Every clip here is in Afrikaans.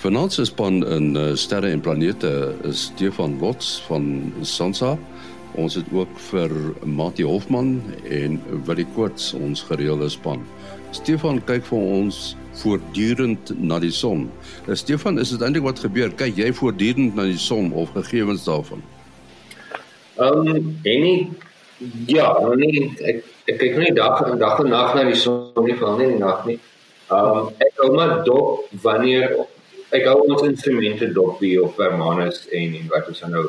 Vanaand se span in uh, sterre en planete is Stefan Lots van Sansa. Ons het ook vir Mati Hofman en Willie Koorts ons gereelde span. Stefan kyk vir ons voortdurend na die son. Uh, Stefan, is dit eintlik wat gebeur? Kyk jy voortdurend na die son of gegevens daarvan? Ehm um, enie ja, nee, ek ek kyk nie dag en dag en nag na die son nie, veral nie in die nag nie. Ehm um, ek hou maar dop wanneer ek hou ons instrumente dop hier op Hermanus en en wat ons nou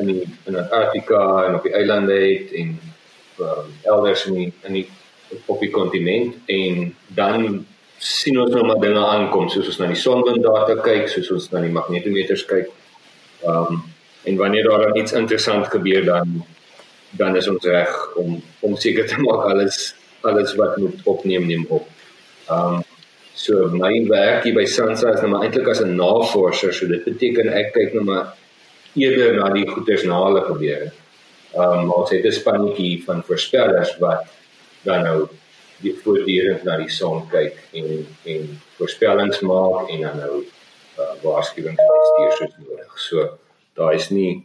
in die in Antarktika en op die eilande het en um, elders in die, in die op die kontinent en dan sien ons nou maar dinge aankom soos ons na die sonwinddata kyk, soos ons na die magnetometers kyk. Ehm um, en wanneer daar iets interessant gebeur dan dan is ons reg om om seker te maak alles alles wat moet opneem neem op. Ehm um, So my werk hier by Sansa is nou maar eintlik as 'n navorser, so dit beteken ek kyk nou maar eerder na die goeters na hulle gebeur. Ehm um, ons het 'n spannetjie van voorspellers wat dan nou die voortdurend na die son kyk en en voorspellings maak en dan nou uh, waarskuwings stuur soos nodig. So daar is nie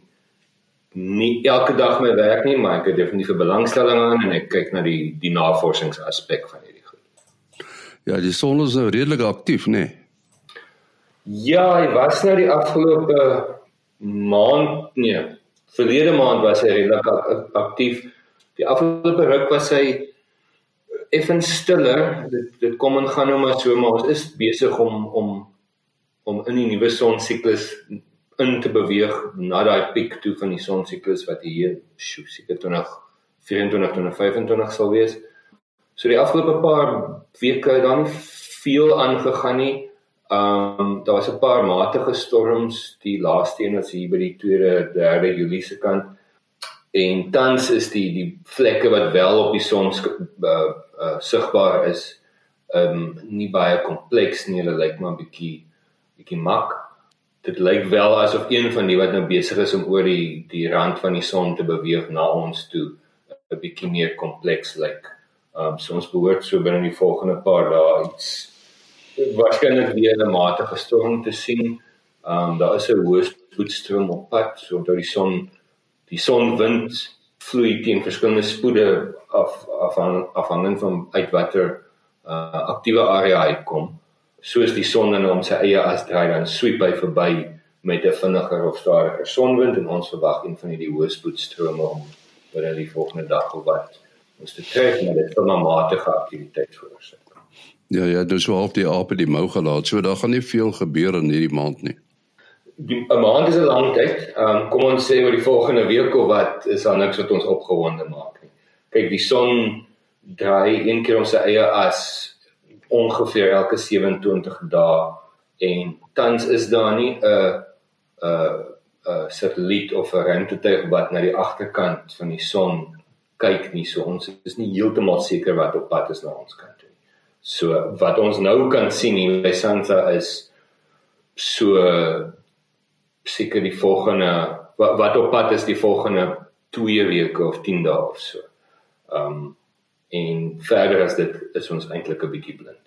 nie elke dag my werk nie, maar ek het definitief 'n belangstelling aan en ek kyk na die die navorsingsaspek van hierdie Ja, die son is nou redelik aktief, né? Nee? Ja, hy was nou die afgelope maand, nee, verlede maand was hy redelik aktief. Die afgelope ruk was hy effens stiller. Dit dit kom en gaan nou maar so, maar ons is besig om om om in die nuwe sonsiklus in te beweeg na daai piek toe van die sonsiklus wat hier seker 20 24 2025 sal wees. So die afgelope paar weke het dan veel aangegaan nie. Ehm um, daar was 'n paar matige storms, die laaste een was hier by die 2de 3de Julie se kant. En tans is die die vlekke wat wel op die son uh, uh, sigbaar is, ehm um, nie baie kompleks nie, hulle lyk maar 'n bietjie bietjie mak. Dit lyk wel asof een van die wat nou besig is om oor die die rand van die son te beweeg na ons toe 'n bietjie meer kompleks lyk. Um, so ons behoort so binne die volgende paar dae iets waarskynlik weer 'n matige storm te sien. Um, daar is 'n hoë spoedstroom op pad, so onder die son die sonwind vloei teen verskillende spoede af afhang afhangend van uit watter uh aktiewe area hy kom. Soos die son dan om sy eie as draai dan sweep hy verby met 'n vinniger of stadiger sonwind en ons verwag een van hierdie hoë spoedstrome om binne die volgende dag of wat ons te trek met dit van 'n matige aktiwiteit veroorsaak. Ja ja, dis wel op die ape die mou gelaat. So daar gaan nie veel gebeur in hierdie maand nie. Die 'n maand is 'n lang tyd. Ehm um, kom ons sê oor die volgende week of wat is daar niks wat ons opgewonde maak nie. Kyk, die son draai een keer om sy eie as ongeveer elke 27 dae en tans is daar nie 'n 'n 'n satelliet of 'n ruimtetuig wat na die agterkant van die son kyk nie. So ons is nie heeltemal seker wat op pad is na ons kant toe. So wat ons nou kan sien hier by Santa is so seker die volgende wat, wat op pad is die volgende 2 weke of 10 dae of so. Um en verder as dit is ons eintlik 'n bietjie blind.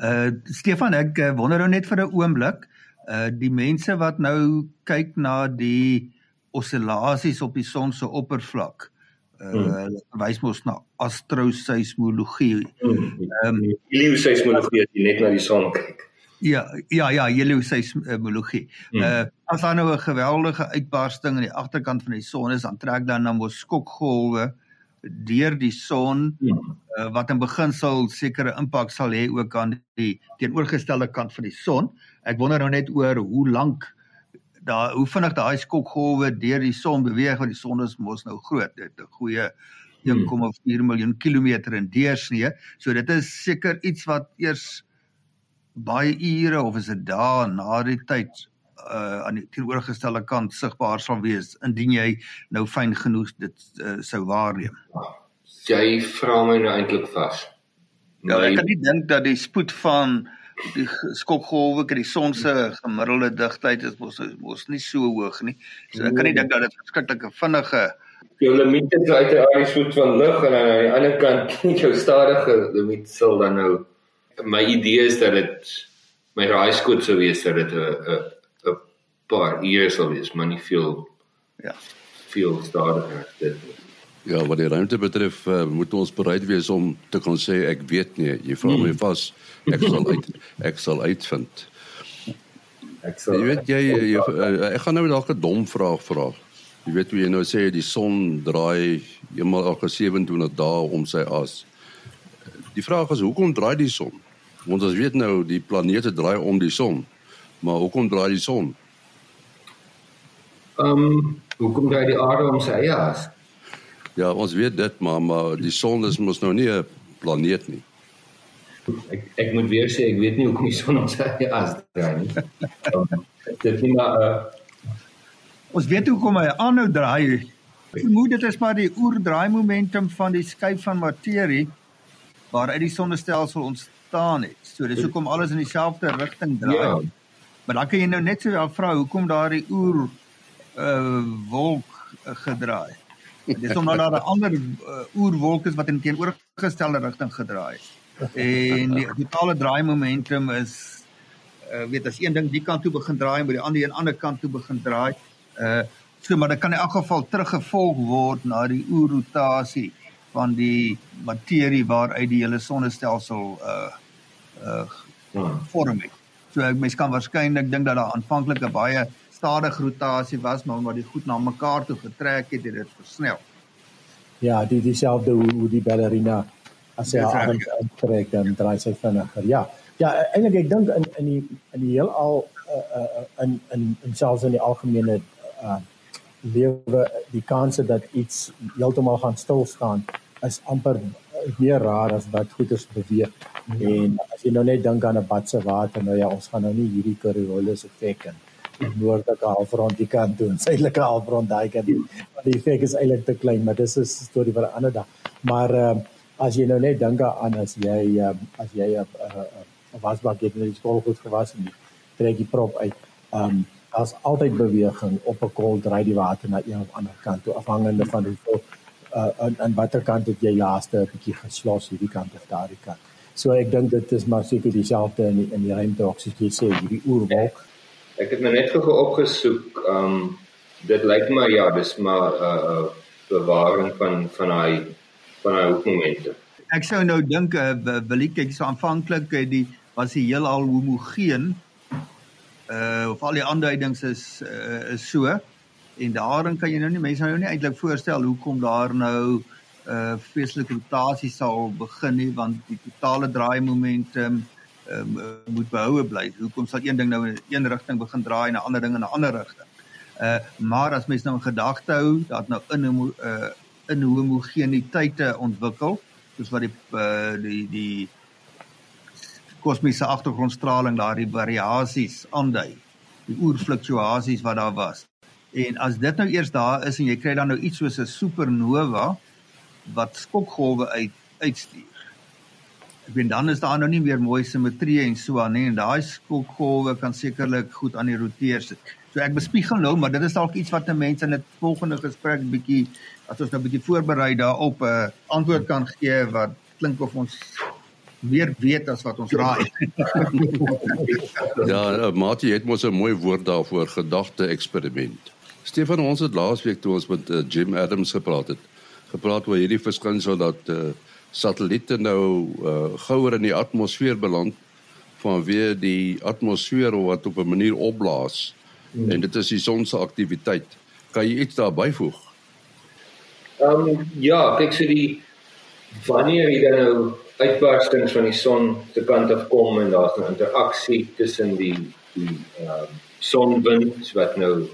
Uh Stefan, ek uh, wonder nou net vir 'n oomblik, uh die mense wat nou kyk na die oscillasies op die son se oppervlak uh wys mos na astroseismologie. Hmm. Ehm um, helioseismologie as jy net na die son kyk. Ja, ja, ja, helioseismologie. Hmm. Uh as daar nou 'n geweldige uitbarsting aan die agterkant van die son is, dan trek dan dan mos skokgolwe deur die son hmm. uh, wat in beginsel sekere impak sal hê ook aan die teenoorgestelde kant van die son. Ek wonder nou net oor hoe lank daar hoe vinnig daai skokgolwe deur die son beweeg want die son is mos nou groot dit 'n goeie 1,4 hmm. miljoen kilometer in deursnee so dit is seker iets wat eers baie ure of is dit dae na die tyd uh aan die teenoorgestelde kant sigbaar sal wees indien jy nou fyn genoeg dit uh, sou waarneem. Jy vra my nou eintlik vas. Ja, ek kan nie dink dat die spoed van die skokgolwe kry die son se gemiddelde digtheid is mos mos nie so hoog nie. So ek kan nie dink dat dit verskriklike vinnige jou limiet is uit die spoed van lig en aan die ander kant jou stadige limiet sal dan nou my idee is dat dit my raaiskoot sou wees dat dit 'n 'n 'n paar ure sou wees, maar nie veel ja, veel stadiger dit. Ja, wat die ruimte betref, uh, moet ons bereid wees om te kan sê ek weet nie. Jy vra my vas, ek sal uit ek sal uitvind. Ek sal Jy weet jy, jy uh, ek gaan nou dalk 'n dom vraag vra. Jy weet hoe jy nou sê die son draai eenmal elke 27 dae om sy as. Die vraag is hoekom draai die son? Want ons weet nou die planete draai om die son. Maar hoekom draai die son? Ehm um, hoekom draai die aarde om sy eie as? Ja, ons weet dit, maar maar die son is mos nou nie 'n planeet nie. Ek ek moet weer sê ek weet nie hoekom die son eie as draai nie. Dit is nie maar uh, ons weet hoekom hy aanhou draai. Vermoed dit is maar die oerdraai momentum van die skuif van materie waaruit die sonnestelsel ontstaan het. So dis hoekom alles in dieselfde rigting draai. Ja. Maar dan kan jy nou net so vra hoekom daardie oer uh wolk uh, gedraai. Dis omdat daar 'n ander uh, oerwolk is wat in teenoorgestelde rigting gedraai het. En die totale draai momentum is uh weet as een ding die kant toe begin draai, moet die ander een ander kant toe begin draai. Uh so maar dit kan in elk geval teruggevolg word na die oerrotasie van die materie waaruit die hele sonnestelsel uh uh vorm het. So ek mens kan waarskynlik dink dat daar aanvanklik 'n baie stadige rotasie was, maar omdat die goed na mekaar toe getrek het, het dit versnel. Ja, die dieselfde hoe, hoe die ballerina as sy haar arms uittrek dan draai sy vinniger. Ja. Ja, eintlik ek dink in in die in die heelal uh, uh, in in in selfs in die algemene uh lewe die kanse dat iets heeltemal gaan stil staan is amper meer raar as wat goeders beweeg. En as jy nou net dink aan 'n bad se water, nou ja, ons gaan nou nie hierdie Coriolis effek die noordelike halfrond die kant doen, suidelike halfrond daai kant doen. Want die effek is eintlik te klein, maar dis 'n storie vir 'n ander dag. Maar ehm uh, as jy nou net dink aan as jy ehm uh, as jy 'n uh, uh, uh, wasbak het in die skool goed gewas en jy trek die prop uit, ehm um, daar's altyd beweging op 'n kol draai die water na een of ander kant toe afhangende van hoeveel uh aan, aan watter kant het jy laaste 'n bietjie geslos hierdie kant of daardie kant. So ek dink dit is maar seker dieselfde in die, in die ruimte jy sê hierdie oerwolk. Ek het nou net gou opgesoek. Ehm um, dit lyk my ja, dis maar 'n uh, uh, bewaring van van hy van hy hoekmomente. Ek sou nou dink uh, wil ek kyk so aanvanklik uh, die was die heelal homogeen. Uh of al die aanduidings is uh, is so en daarin kan jy nou nie mense nou nie eintlik voorstel hoekom daar nou uh vreeslike rotasie sal begin nie want die totale draai momentum um, moet behoue bly. Hoekom sal een ding nou in een rigting begin draai en 'n ander ding in 'n ander rigting? Uh maar as mens nou in gedagte hou dat nou in 'n uh in homogeniteite ontwikkel, soos wat die uh, die die kosmiese agtergrondstraling daardie variasies aandui, die oerfluktuasies wat daar was. En as dit nou eers daar is en jy kry dan nou iets soos 'n supernova wat skokgolwe uit uitstuur. Ek weet dan is daar nou nie meer mooi simmetrie en so aan nie en daai skokgolwe kan sekerlik goed aan die roteer sit. So ek bespiegel nou, maar dit is dalk iets wat 'n mens in 'n volgende gesprek bietjie as ons nou bietjie voorberei daarop 'n uh, antwoord kan gee wat klink of ons meer weet as wat ons raai. Ja, Mati het mos 'n mooi woord daarvoor, gedagte eksperiment. Stefan, ons het laasweek toe ons met uh, Jim Adams gepraat het, gepraat oor hierdie verskynsel dat uh, satelliete nou uh, gouer in die atmosfeer beland vanweë die atmosfeer wat op 'n manier opblaas hmm. en dit is die son se aktiwiteit. Kan jy iets daar byvoeg? Ehm um, ja, kyk so die wanneer jy dan nou uitbarstings van die son se kant af kom en daar's 'n interaksie tussen die die ehm um, sonwind wat nou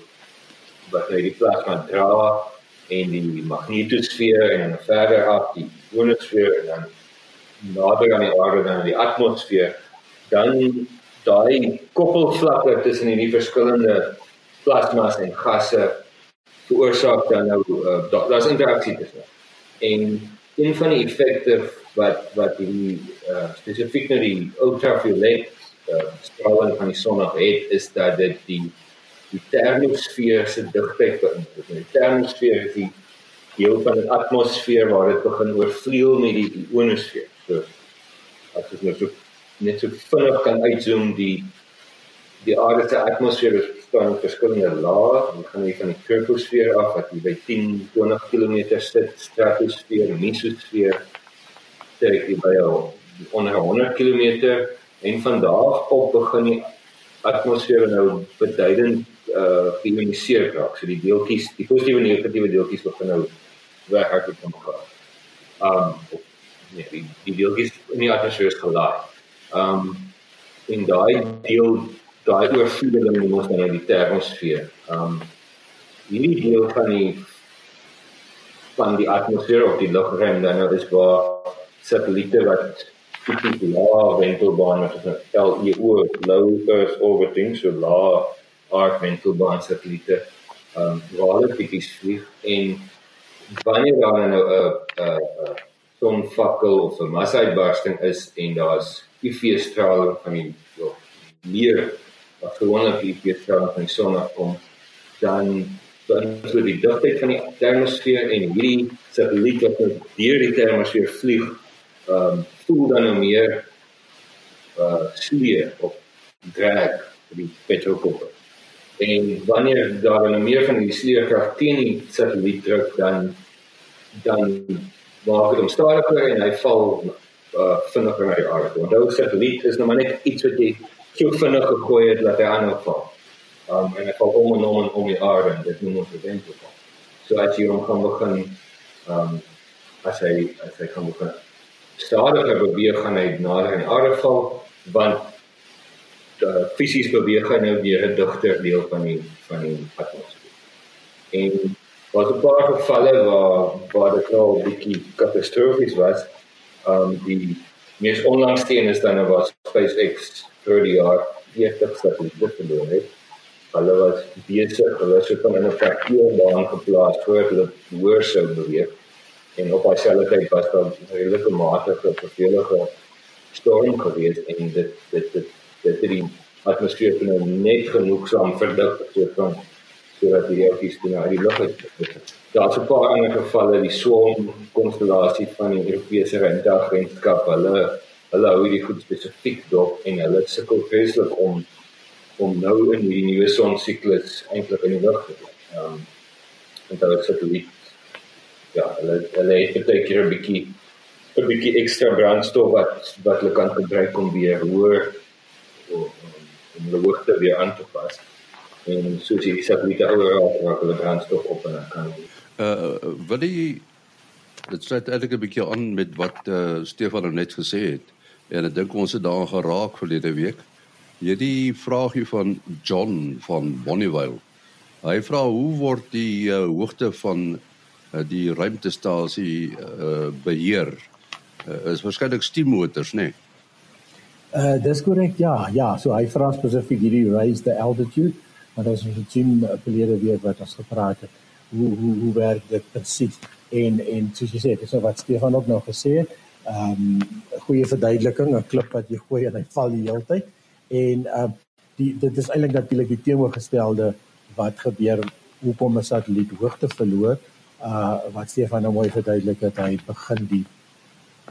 wat nou die plasma dra en die magnetosfeer en dan verder af die ionosfeer en dan nader aan die aarde dan die atmosfeer dan daai koppelvlakke tussen hierdie verskillende plasmas en gasse veroorsaak dan nou uh, daar's da interaksie tussen. En een van die effekte wat wat die uh, spesifiek nou die ultraviolet uh, straling van die son af het is dat dit die die termosfeer se digtheid beïnvloed. Die termosfeer is die deel van die atmosfeer waar dit begin oorvleuel met die ionosfeer. So as jy net so net so vinnig kan uitzoom die die aarde se atmosfeer bestaan uit verskillende lae. Ons gaan hier van die troposfeer af wat hier by 10 20 km sit, stratosfeer, mesosfeer, trek hier by onder 100 km en van daar af begin die atmosfeer nou beduidend uh geïoniseer raak. So die deeltjies, die positiewe en negatiewe deeltjies begin nou weghardloop van mekaar. Um nee, die, die deeltjies in die atmosfeer is gelaai. Um en daai deel daai oorvloeding in ons dan in die termosfeer. Um hierdie deel van die van die atmosfeer of die lugruim dan nou is waar satelliete wat tipies lae wentelbaan met 'n LEO low earth orbiting so lae aard wentelbaan satelliete um waar hulle tipies vlieg en wanneer daar nou 'n 'n sonvakkel of 'n massa-uitbarsting is en daar's UV-straling van die meer wat gewoonlik die weerstraling van die son afkom, dan beïnvloed die digtheid van die termosfeer en hierdie satelliet wat nou deur die termosfeer vlieg, ehm um, voel dan nou meer uh sleer of drag vir die petrolkoppe. En wanneer daar nou meer van die sleerkrag teen die satelliet druk, dan dan maak dit hom stadiger en hy val uh vinniger na die aarde. Onthou satelliet is maar net iets wat jy so vinnig gegooi het dat hy aanhou val. Um en hy val om en om en om die aarde en dit moet ons prevent val. So as jy hom kan begin um as hy as hy kan begin stadiger beweeg gaan hy nader aan die aarde val want uh, fisies beweeg hy nou deur 'n digter deel van die van die atmosfeer. En was 'n paar gevalle waar waar dit nou 'n bietjie katastrofies was. Um die mees onlangste een is dan nou was SpaceX vir die jaar 40 satelliete verloor het. Hulle was besig, hulle het van 'n parkeerbaan geplaas voor hulle hoër sou beweeg en op dieselfde tyd was daar 'n redelike matige vervelige storm gewees en dit dit dit dit het die atmosfeer nou net genoeg saam verdig so van sodat die reëltjies toe na die lug het. Daar's 'n paar ander gevalle, die swarm konstellasie van die Europese ruimteagentskap, hulle hulle hou hierdie goed spesifiek dop en hulle sukkel vreeslik om om nou in die nuwe son siklus eintlik in die lug te bly. Ehm um, en daar is satelliet ja, hulle hulle het baie keer 'n bietjie 'n bietjie ekstra brandstof wat wat hulle kan gebruik om weer hoër om om hulle hoogte weer aan te pas. En soos die satelliete ouer raak, hulle brandstof op en kan uh wil jy dit sluit eintlik 'n bietjie aan met wat uh, Stefan nou net gesê het. En ek dink ons het daaraan geraak verlede week. Hierdie vraagie van John van Bonnievale. Hy vra hoe word die uh, hoogte van uh, die ruimtestasie uh, beheer? Uh, is waarskynlik steammotors, né? Nee? Uh dis korrek. Ja, ja, so hy vra spesifiek hierdie raise the altitude, as ons sien verlede week wat ons gepraat het, hoe hoe hoe werk dit presies? En en soos jy sê, dis wat Stefan ook nou gesê het, ehm um, goeie verduideliking, 'n klip wat jy gooi en hy val die hele tyd. En ehm uh, die dit is eintlik natuurlik die teenoorgestelde wat gebeur hoekom 'n satelliet hoogte verloor. Uh wat Stefan nou mooi verduidelik het, hy begin die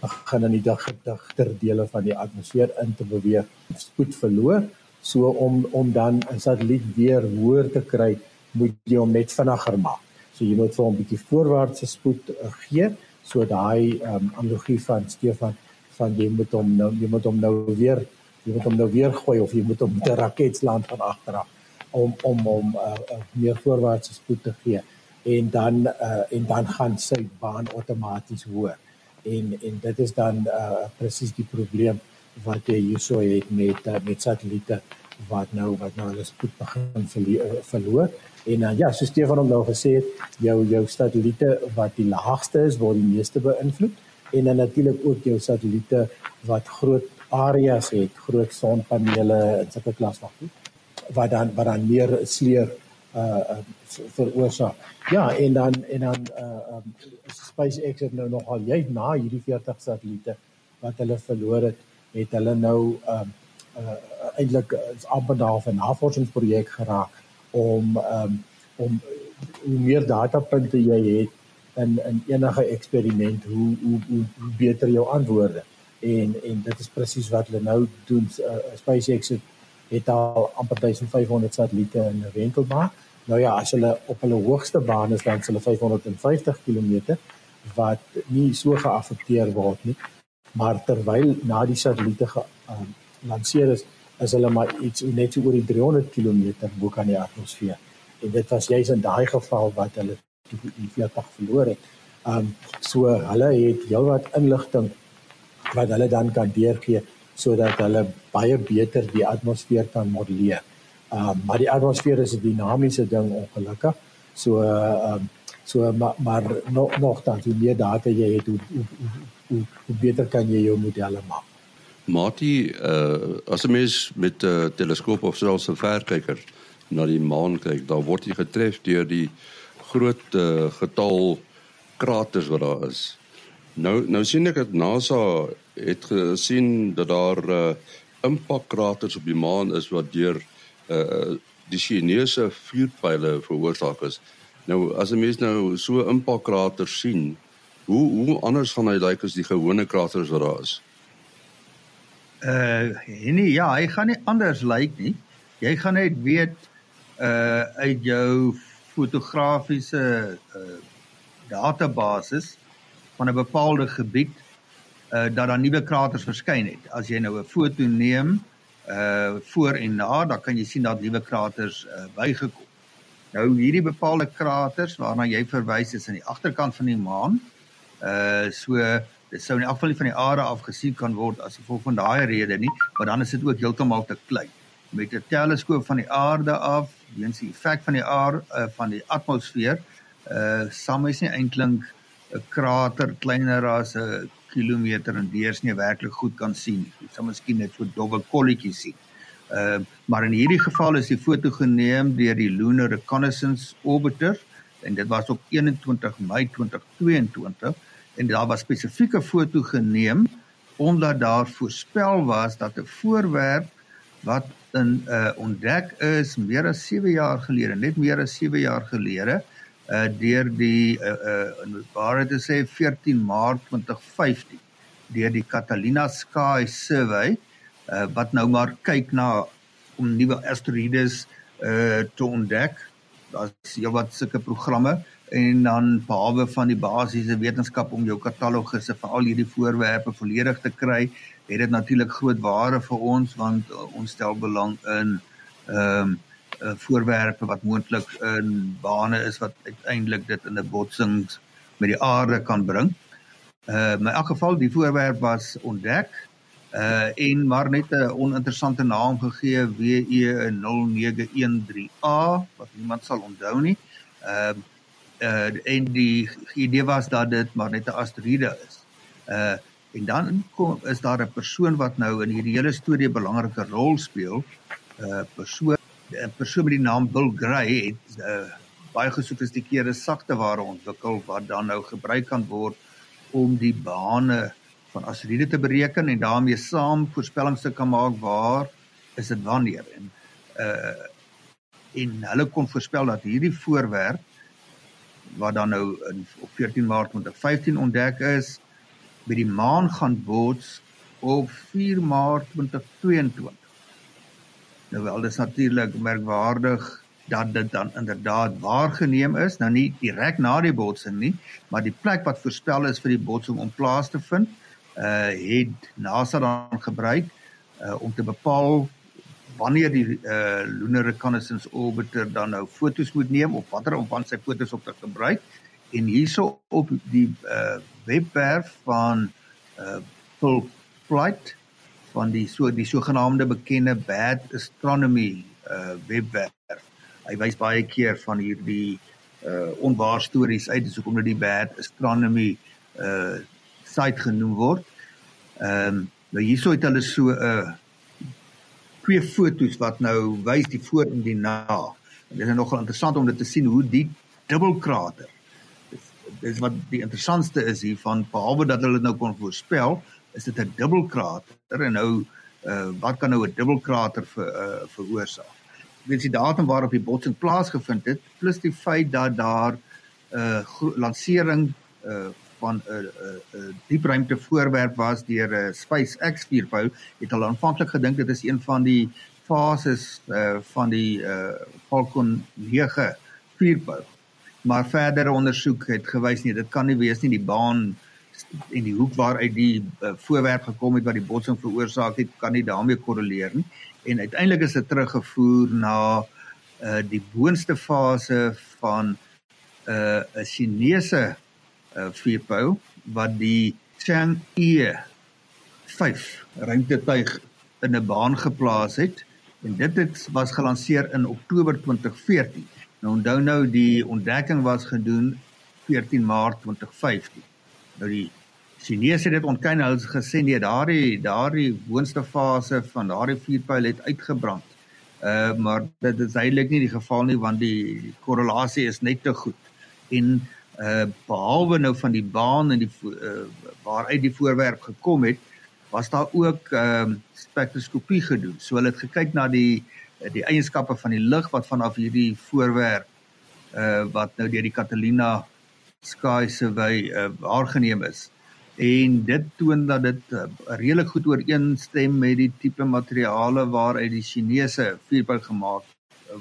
begin in die dag digter dele van die atmosfeer in te beweeg, spoed verloor. So om om dan 'n satelliet weer hoër te kry, moet jy hom net vinniger maak. So jy moet vir hom 'n bietjie voorwaartse spoed uh, gee So daai um, analogie van Stefan van jy moet hom nou jy moet hom nou weer jy moet hom nou weer gooi of jy moet hom met 'n raket land van agter af om om om uh, uh, meer voorwaartse spoed te gee en dan uh, en dan gaan sy baan outomaties hoër. En en dit is dan uh, presies die probleem wat jy hierso het met uh, met satelliete wat nou wat nou hulle spoed begin verloor. En uh, ja, so Stefan het nou gesê jou jou satelliete wat die laagste is word die meeste beïnvloed en dan natuurlik ook jou satelliete wat groot areas het, groot sonpanele en sulke klas van goed wat dan wat dan meer sleer uh veroorsaak. Ja, en dan en dan uh um, SpaceX het nou nogal jy na hierdie 40 satelliete wat hulle verloor het, het hulle nou um uh eintlik is amper daar 'n navorsingsprojek geraak om um, om hoe meer datapunte jy het in in enige eksperiment hoe hoe hoe, hoe beter jou antwoorde en en dit is presies wat hulle nou doen uh, SpaceX het het al amper 1500 satelliete in 'n wentelbaan. Nou ja, as hulle op hulle hoogste baan is dan hulle 550 km wat nie so geaffekteer word nie. Maar terwyl na die satelliete gelanseer is, is hulle maar iets net so oor die 300 km bo kan die atmosfeer. En dit was juis in daai geval wat hulle die vliegtuig verloor het. Um so hulle het heelwat inligting wat hulle dan kan deurgee sodat hulle baie beter die atmosfeer kan modelleer. Ehm uh, maar die atmosfeer is 'n dinamiese ding ongelukkig. So ehm uh, so maar, maar nog nog dan hoe meer data jy het hoe hoe, hoe, hoe beter kan jy jou modelle maak. Mati, uh, as 'n mens met 'n uh, teleskoop of selfs 'n verkyker na die maan kyk, dan word jy getref deur die groot uh, getal kraters wat daar is. Nou nou sien ek dat NASA het gesien dat daar uh, impakkraters op die maan is wat deur die Chinese vuurpyle veroorsaak is. Nou as 'n mens nou so impakkraters sien, hoe hoe anders gaan hy lyk as die gewone kraters wat daar is? Uh nee, ja, hy gaan nie anders lyk nie. Jy gaan net weet uh uit jou fotografiese uh database van 'n bepaalde gebied uh dat daar nuwe kraters verskyn het. As jy nou 'n foto neem uh voor en na, dan kan jy sien dat nuwe kraters uh bygekom. Nou hierdie bepaalde kraters waarna jy verwys is aan die agterkant van die maan. Uh so dit sou in elk geval nie van die aarde af gesien kan word as gevolg van daai rede nie, maar dan is dit ook heeltemal te klein. Met 'n teleskoop van die aarde af, weens die effek van die aarde uh, van die atmosfeer, uh sal mens nie eintlik 'n krater kleiner as 'n kilometer en deursnee werklik goed kan sien. Jy sal miskien net so dobbel kolletjies sien. Ehm uh, maar in hierdie geval is die foto geneem deur die Lunar Reconnaissance Orbiter en dit was op 21 Mei 2022 en daar was spesifieke foto geneem omdat daar voorspel was dat 'n voorwerp wat in uh, ontdek is meer as 7 jaar gelede, net meer as 7 jaar gelede, uh deur die uh uh in waar dit sê 14 Maart 2015 deur die Catalina Sky Survey uh wat nou maar kyk na om nuwe asteroïdes uh te ontdek. Daar's heelwat sulke programme en dan behalwe van die basiese wetenskap om jou katalogusse vir al hierdie voorwerpe volledig te kry, het dit natuurlik groot waarde vir ons want uh, ons stel belang in ehm um, uh, voorwerpe wat moontlik in bane is wat uiteindelik dit in 'n botsing met die aarde kan bring. Uh in elk geval die voorwerp was ontdek uh en maar net 'n oninteressante naam gegee WE0913A wat niemand sal onthou nie. Uh uh en die idee was dat dit maar net 'n asteroïde is. Uh en dan kom is daar 'n persoon wat nou in hierdie hele storie 'n belangrike rol speel. 'n uh, persoon 'n persoon met die naam Bill Gray het uh, baie gesofistikeerde sagte ware ontwikkel wat dan nou gebruik kan word om die bane van asteroïde te bereken en daarmee saam voorspellings te kan maak waar is dit wanneer. En uh en hulle kon voorspel dat hierdie voorwerp wat dan nou in op 14 Maart 2015 ontdek is by die maan gaan bots op 4 Maart 2022 Nou wel, dit is natuurlik merkwaardig dat dit dan inderdaad waargeneem is, nou nie direk na die botsing nie, maar die plek wat voorspel is vir die botsing om plaas te vind, uh het NASA dan gebruik uh om te bepaal wanneer die uh Lunar Reconnaissance Orbiter dan nou fotos moet neem of watter om van sy fotos op te gebruik. En hierso op die uh webwerf van uh Full Flight van die so die sogenaamde bekende bad astronomy uh webwerf. Hy wys baie keer van hierdie uh onwaar stories uit, dis hoekom dit die bad astronomy uh site genoem word. Ehm um, nou hierso het hulle so 'n uh, twee fotos wat nou wys die voor en die na. En dit is nogal interessant om dit te sien hoe die dubbelkrater. Dis dis wat die interessantste is hiervan behalwe dat hulle dit nou kon voorspel, is dit 'n dubbelkrater en nou uh, wat kan nou 'n dubbelkrater ver, uh, veroorsaak? Dit is die datum waarop die botsing plaasgevind het plus die feit dat daar 'n uh, lansering uh, van 'n uh, 'n uh, uh, diepruimte voorwerp was deur 'n uh, SpaceX vuurpyl het hulle aanvanklik gedink dit is een van die fases uh, van die uh, Falcon 9 vuurpyl. Maar verdere ondersoek het gewys nee, dit kan nie wees nie die baan en die hoek waaruit die uh, voorwerp gekom het wat die botsing veroorsaak het, kan nie daarmee korreleer nie. En uiteindelik is dit teruggevoer na uh die boonste fase van uh, 'n Chinese uh vuurpyl wat die Chang'e 5 ruimtetuig in 'n baan geplaas het en dit het was gelanseer in Oktober 2014. Nou onthou nou die ontdekking was gedoen 14 Maart 2015. Nou die Chinese het dit ontken hulle het gesê nee daardie daardie boonste fase van daardie vuurpyl het uitgebrand. Uh maar dit is eintlik nie die geval nie want die, korrelasie is net te goed. En uh behalwe nou van die baan en die uh, waaruit die voorwerp gekom het, was daar ook ehm uh, spektroskopie gedoen. So hulle het gekyk na die die eienskappe van die lig wat vanaf hierdie voorwerp uh wat nou deur die Catalina Sky Survey uh waargeneem is. En dit toon dat dit uh, redelik goed ooreenstem met die tipe materiale waaruit die Chinese vuurpyl gemaak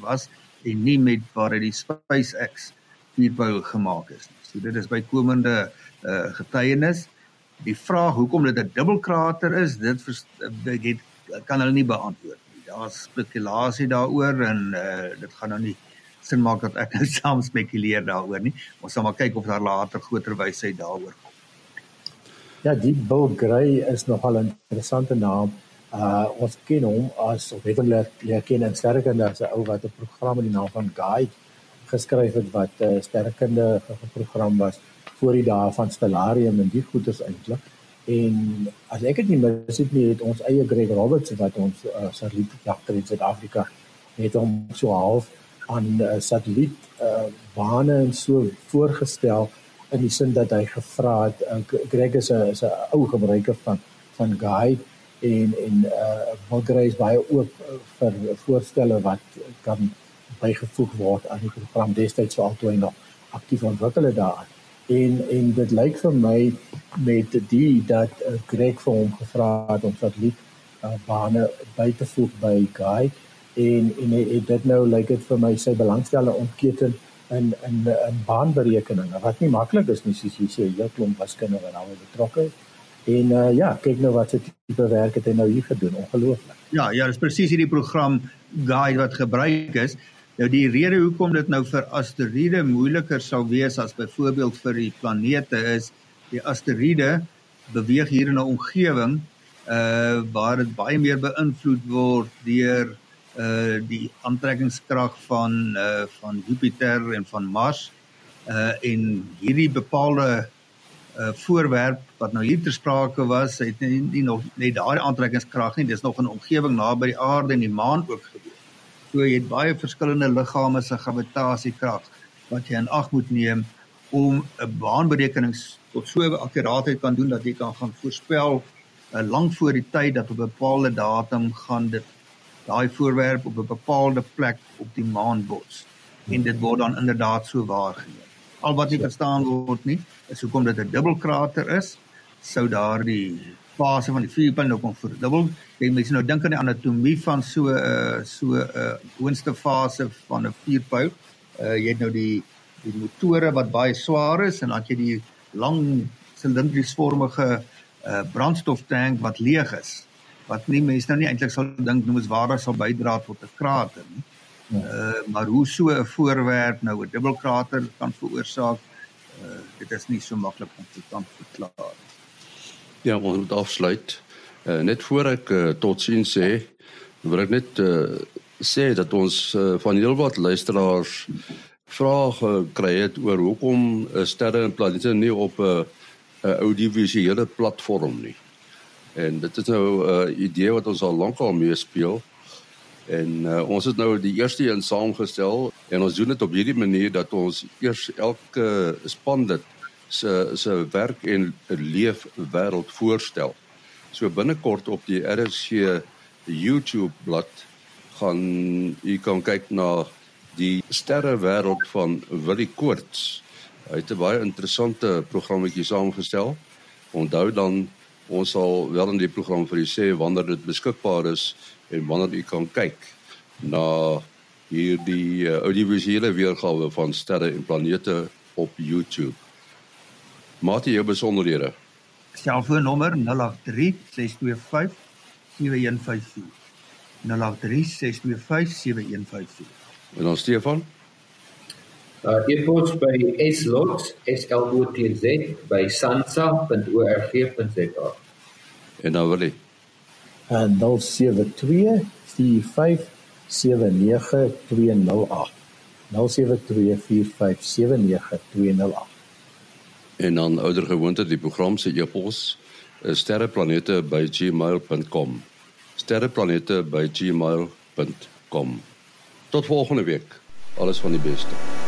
was en nie met waaruit die SpaceX vuurpyl gemaak is. So dit is bykomende uh getuienis die vraag hoekom dit 'n dubbelkrater is, dit dit kan hulle nie beantwoord nie. Daar's spekulasie daaroor en uh, dit gaan nou nie sin maak dat ek nou saam spekuleer daaroor nie. Ons sal maar kyk of daar later groter wysheid daaroor kom. Ja, die Bill Gray is nogal 'n interessante naam. Uh ons ken hom as of het hom leer ken en sterker as 'n ou wat 'n program in die naam van Guide geskryf het wat 'n uh, sterkende program was voor die dae van Stellarium en die goeders eintlik. En as ek dit nie mis het nie, het ons eie Greg Roberts wat ons uh, satelliet jagter in Suid-Afrika het hom so half aan uh, satelliet uh, bane en so voorgestel in die sin dat hy gevra het uh, Greg is 'n is 'n ou gebruiker van van guide en en uh Bulgaria is baie oop vir voorstelle wat kan bygevoeg word aan die program. Destyds so altoe nog aktief ontwikkel het daar. En en dit lyk vir my met die dat uh, Greg vir hom gevra het om satelliet uh, bane by te voeg by Guy en en het dit nou lyk dit vir my sy belangstelling ontketen in in in baanberekeninge wat nie maklik is nie soos jy sê jy klomp wiskunde wat daarmee betrokke is. En uh, ja kyk nou wat se tipe werk het hy nou hier gedoen ongelooflik. Ja ja dis presies hierdie program Guy wat gebruik is. Nou die rede hoekom dit nou vir asteroïde moeiliker sou wees as byvoorbeeld vir die planete is die asteroïde beweeg hier in 'n omgewing uh waar dit baie meer beïnvloed word deur uh die aantrekkingskrag van uh van Jupiter en van Mars uh en hierdie bepaalde uh voorwerp wat nou hier ter sprake was het nie, nie nog net daardie aantrekkingskrag nie dis nog 'n omgewing naby die aarde en die maan ook gewees So jy het baie verskillende liggame se gravitasiekrag wat jy in ag moet neem om 'n baanberekenings tot so akkuraatheid kan doen dat jy kan gaan voorspel uh, lank voor die tyd dat op 'n bepaalde datum gaan dit daai voorwerp op 'n bepaalde plek op die maan bots en dit word dan inderdaad so waargeneem. Al wat nie verstaan word nie is hoekom dit 'n dubbelkrater is sou daardie fase van die vuurpyl nou kom verdubbel. Jy moet nou dink aan die anatomie van so 'n uh, so 'n uh, boonste fase van 'n vuurpyl. Uh jy het nou die die motore wat baie swaar is en dan jy die lang silindriesvormige uh brandstoftank wat leeg is. Wat nie mense nou nie eintlik sal dink noemenswaardig sal bydra tot 'n krater nie. Ja. Uh maar hoe so 'n voorwerp nou 'n dubbelkrater kan veroorsaak, uh dit is nie so maklik om te kan verklaar nie. Ja, ons moet afsluit. Uh, net voor ek uh, totsiens sê, wil ek net uh, sê dat ons uh, van heelwat luisteraars vrae gekry het oor hoekom uh, sterre en planete nie op 'n uh, uh, audiovisuele platform nie. En dit is nou 'n uh, idee wat ons al lank al mee speel. En uh, ons het nou die eerste een saamgestel en ons doen dit op hierdie manier dat ons eers elke span dit se se werk en leef wêreld voorstel. So binnekort op die RSC YouTube bladsy gaan u kan kyk na die sterre wêreld van Willie Koorts. Hy het 'n baie interessante programmetjie saamgestel. Onthou dan Ons sal wel in die program vir u sê wanneer dit beskikbaar is en wanneer u kan kyk na hierdie uh, audiovisuele weergawe van sterre en planete op YouTube. Maat jy besonderhede? Selfoonnommer 083 625 7154. 083 625 7154. En dan Stefan? Uh e-pos by slots slotz by sansa.org.za. En dan wil jy en 072 45 79208 En dan ouer gewoonte die program se e-pos is sterreplanete@gmail.com. sterreplanete@gmail.com. Tot volgende week. Alles van die beste.